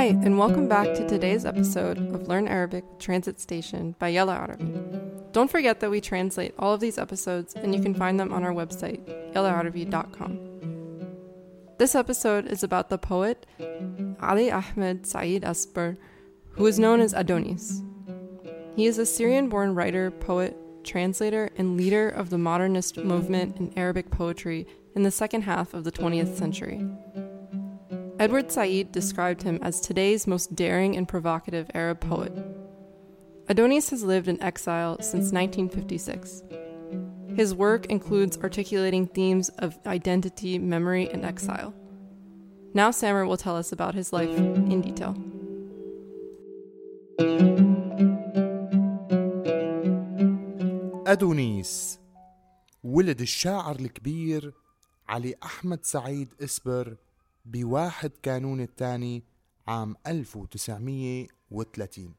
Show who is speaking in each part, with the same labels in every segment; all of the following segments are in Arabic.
Speaker 1: Hi, and welcome back to today's episode of Learn Arabic Transit Station by Yella Arabi. Don't forget that we translate all of these episodes and you can find them on our website, yellaarabi.com. This episode is about the poet Ali Ahmed Said Asper, who is known as Adonis. He is a Syrian born writer, poet, translator, and leader of the modernist movement in Arabic poetry in the second half of the 20th century. Edward Said described him as today's most daring and provocative Arab poet. Adonis has lived in exile since 1956. His work includes articulating themes of identity, memory, and exile. Now, Samer will tell us about his life in detail.
Speaker 2: أدونيس ولد الشاعر الكبير علي أحمد سعيد إسبر بواحد كانون الثاني عام 1930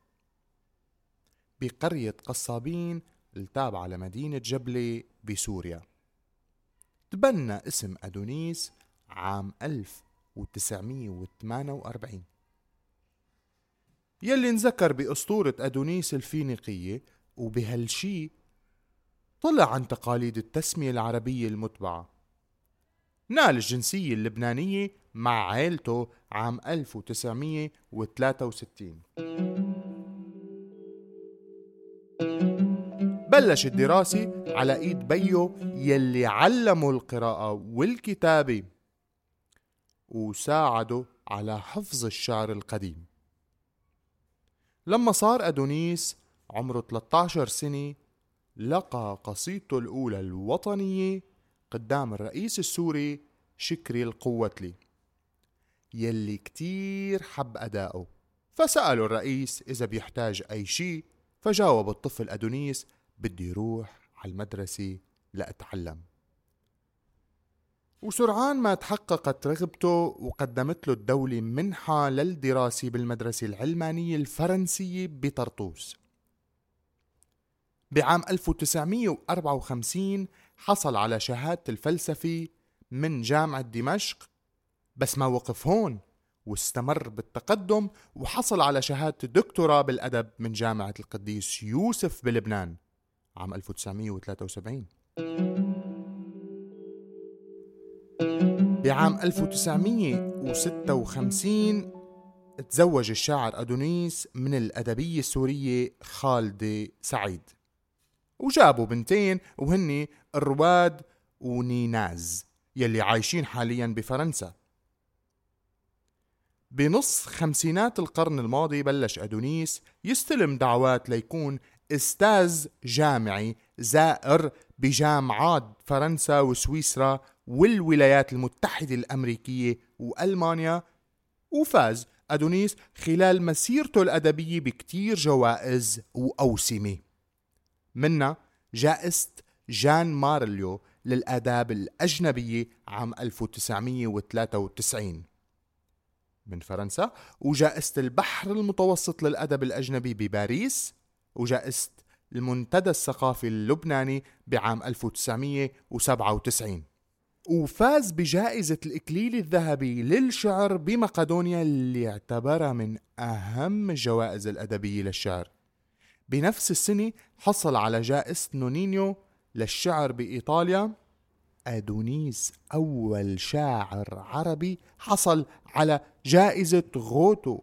Speaker 2: بقرية قصابين التابعة لمدينة جبلة بسوريا. تبنى اسم أدونيس عام 1948 يلي انذكر بأسطورة أدونيس الفينيقية وبهالشي طلع عن تقاليد التسمية العربية المتبعة. نال الجنسية اللبنانية مع عائلته عام 1963 بلش الدراسة على إيد بيو يلي علمه القراءة والكتابة وساعده على حفظ الشعر القديم. لما صار أدونيس عمره 13 سنة لقى قصيدته الأولى الوطنية قدام الرئيس السوري شكري القوتلي. يلي كتير حب أداؤه فسأله الرئيس إذا بيحتاج أي شي فجاوب الطفل أدونيس بدي يروح على المدرسة لأتعلم. وسرعان ما تحققت رغبته وقدمت له الدولة منحة للدراسة بالمدرسة العلمانية الفرنسية بطرطوس. بعام 1954 حصل على شهادة الفلسفة من جامعة دمشق بس ما وقف هون واستمر بالتقدم وحصل على شهادة الدكتوراه بالأدب من جامعة القديس يوسف بلبنان عام 1973 بعام 1956 تزوج الشاعر أدونيس من الأدبية السورية خالدة سعيد. وجابوا بنتين وهن الرواد ونيناز يلي عايشين حاليا بفرنسا. بنص خمسينات القرن الماضي بلش أدونيس يستلم دعوات ليكون أستاذ جامعي زائر بجامعات فرنسا وسويسرا والولايات المتحدة الأمريكية وألمانيا وفاز أدونيس خلال مسيرته الأدبية بكتير جوائز وأوسمة. منا جائزة جان مارليو للآداب الأجنبية عام 1993 من فرنسا وجائزة البحر المتوسط للأدب الأجنبي بباريس وجائزة المنتدى الثقافي اللبناني بعام 1997 وفاز بجائزة الإكليل الذهبي للشعر بمقدونيا اللي اعتبرها من أهم الجوائز الأدبية للشعر. بنفس السنة حصل على جائزة نونينو للشعر بإيطاليا أدونيس أول شاعر عربي حصل على جائزة غوته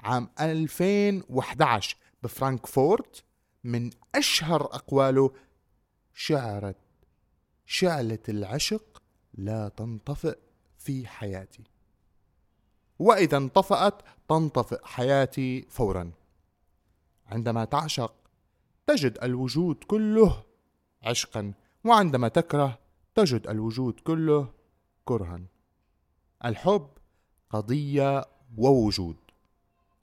Speaker 2: عام 2011 بفرانكفورت من أشهر أقواله شعرت شعلة العشق لا تنطفئ في حياتي. وإذا انطفأت تنطفئ حياتي فورا. عندما تعشق تجد الوجود كله عشقا وعندما تكره تجد الوجود كله كرها. الحب قضية ووجود.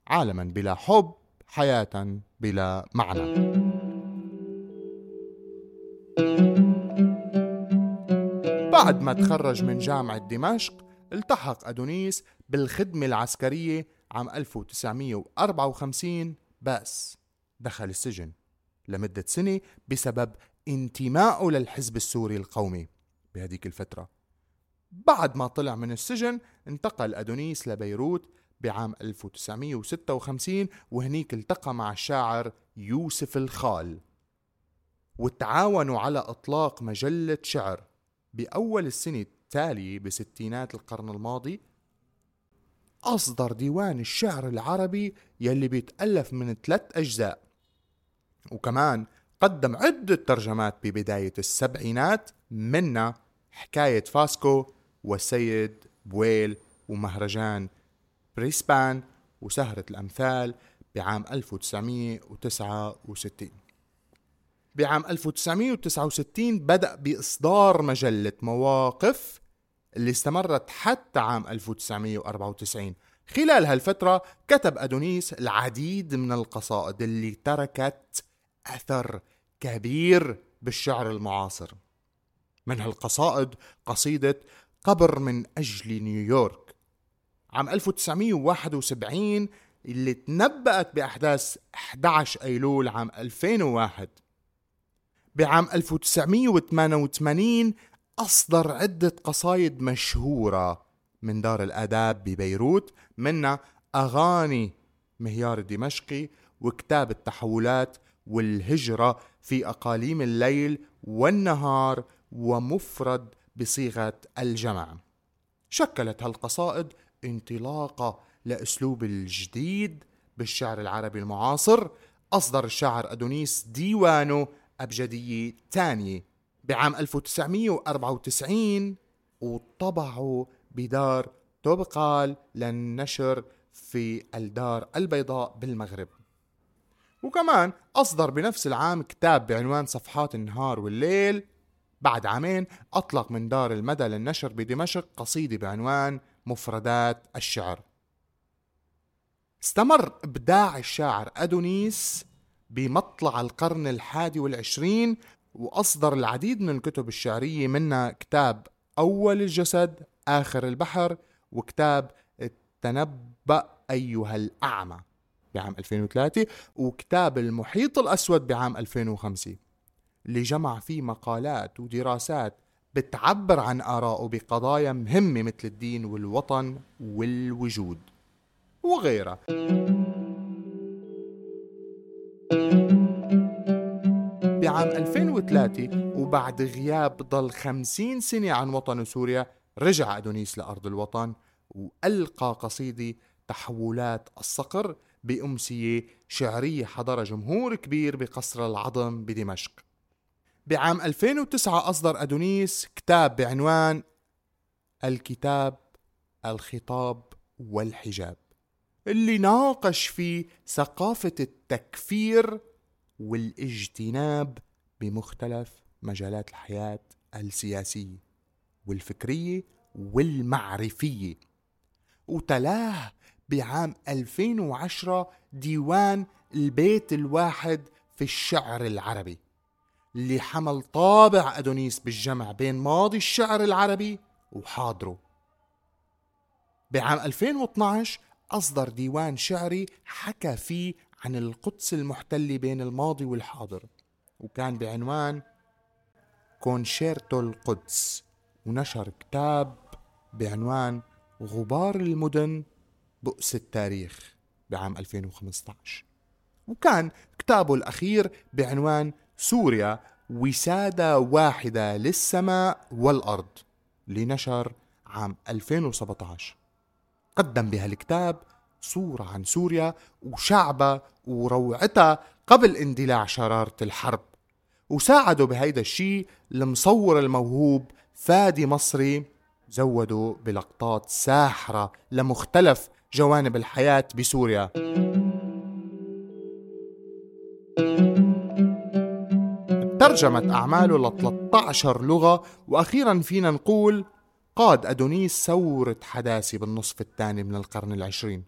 Speaker 2: عالما بلا حب حياة بلا معنى. بعد ما تخرج من جامعة دمشق التحق أدونيس بالخدمة العسكرية عام 1954 بس دخل السجن لمدة سنة بسبب انتمائه للحزب السوري القومي. بهديك الفترة. بعد ما طلع من السجن انتقل أدونيس لبيروت بعام 1956 وهنيك التقى مع الشاعر يوسف الخال. وتعاونوا على إطلاق مجلة شعر بأول السنة التالية بستينات القرن الماضي. أصدر ديوان الشعر العربي يلي بيتألف من ثلاث أجزاء. وكمان قدم عدة ترجمات ببداية السبعينات منها حكاية فاسكو والسيد بوبل ومهاجر بريسبان وسهرة الأمثال بعام 1969 بعام 1969 بدأ بإصدار مجلة مواقف اللي استمرت حتى عام 1994 خلال هالفترة كتب أدونيس العديد من القصائد اللي تركت أثر كبير بالشعر المعاصر. من هالقصائد قصيدة قبر من أجل نيويورك. عام 1971 اللي تنبأت بأحداث 11 أيلول عام 2001 بعام 1988 أصدر عدة قصايد مشهورة من دار الآداب ببيروت منها أغاني مهيار الدمشقي وكتاب التحولات والهجرة في أقاليم الليل والنهار ومفرد بصيغة الجمع. شكلت هالقصائد انطلاقة لأسلوب الجديد بالشعر العربي المعاصر أصدر الشاعر أدونيس ديوانه أبجدية تانية بعام 1994 وطبعوا بدار توبقال للنشر في الدار البيضاء بالمغرب. وكمان أصدر بنفس العام كتاب بعنوان صفحات النهار والليل بعد عامين أطلق من دار المدى للنشر بدمشق قصيدة بعنوان مفردات الشعر. استمر إبداع الشاعر أدونيس بمطلع القرن الحادي والعشرين وأصدر العديد من الكتب الشعرية منها كتاب أول الجسد آخر البحر وكتاب التنبأ أيها الأعمى بعام 2003 وكتاب المحيط الأسود بعام 2005 اللي جمع فيه مقالات ودراسات بتعبر عن آرائه بقضايا مهمة مثل الدين والوطن والوجود وغيرها. بعام 2003 وبعد غياب ضل 50 سنة عن وطن سوريا رجع أدونيس لأرض الوطن وألقى قصيدة تحولات الصقر بأمسية شعرية حضر جمهور كبير بقصر العظم بدمشق. بعام 2009 أصدر أدونيس كتاب بعنوان الكتاب الخطاب والحجاب اللي ناقش فيه ثقافة التكفير والاجتناب بمختلف مجالات الحياة السياسية والفكرية والمعرفية. وتلاه بعام 2010 ديوان البيت الواحد في الشعر العربي. اللي حمل طابع أدونيس بالجمع بين ماضي الشعر العربي وحاضره. بعام 2012 أصدر ديوان شعري حكى فيه عن القدس المحتلة بين الماضي والحاضر وكان بعنوان كونشيرتو القدس ونشر كتاب بعنوان غبار المدن بؤس التاريخ بعام 2015 وكان كتابه الأخير بعنوان سوريا وسادة واحدة للسماء والأرض لنشر عام 2017 قدم بهالكتاب صورة عن سوريا وشعبها وروعتها قبل اندلاع شرارة الحرب. وساعدوا بهيدا الشيء المصور الموهوب فادي مصري زودوا بلقطات ساحرة لمختلف جوانب الحياة بسوريا. ترجمت أعماله ل 13 لغة وأخيرا فينا نقول قاد أدونيس ثورة حداثة بالنصف الثاني من القرن العشرين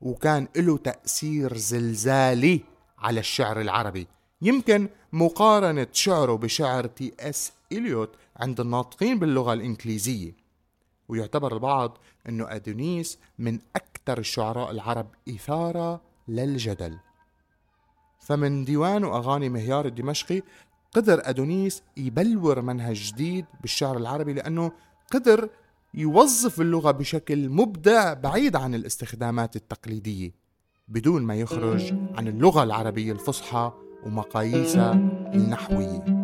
Speaker 2: وكان له تأثير زلزالي على الشعر العربي. يمكن مقارنة شعره بشعر تي إس إليوت عند الناطقين باللغة الإنجليزية. ويعتبر البعض أنه أدونيس من أكثر الشعراء العرب إثارة للجدل. فمن ديوانه أغاني مهيار الدمشقي قدر أدونيس يبلور منهج جديد بالشعر العربي لأنه قدر يوظف اللغة بشكل مبدع بعيد عن الاستخدامات التقليدية بدون ما يخرج عن اللغة العربية الفصحى ومقاييسها النحوية.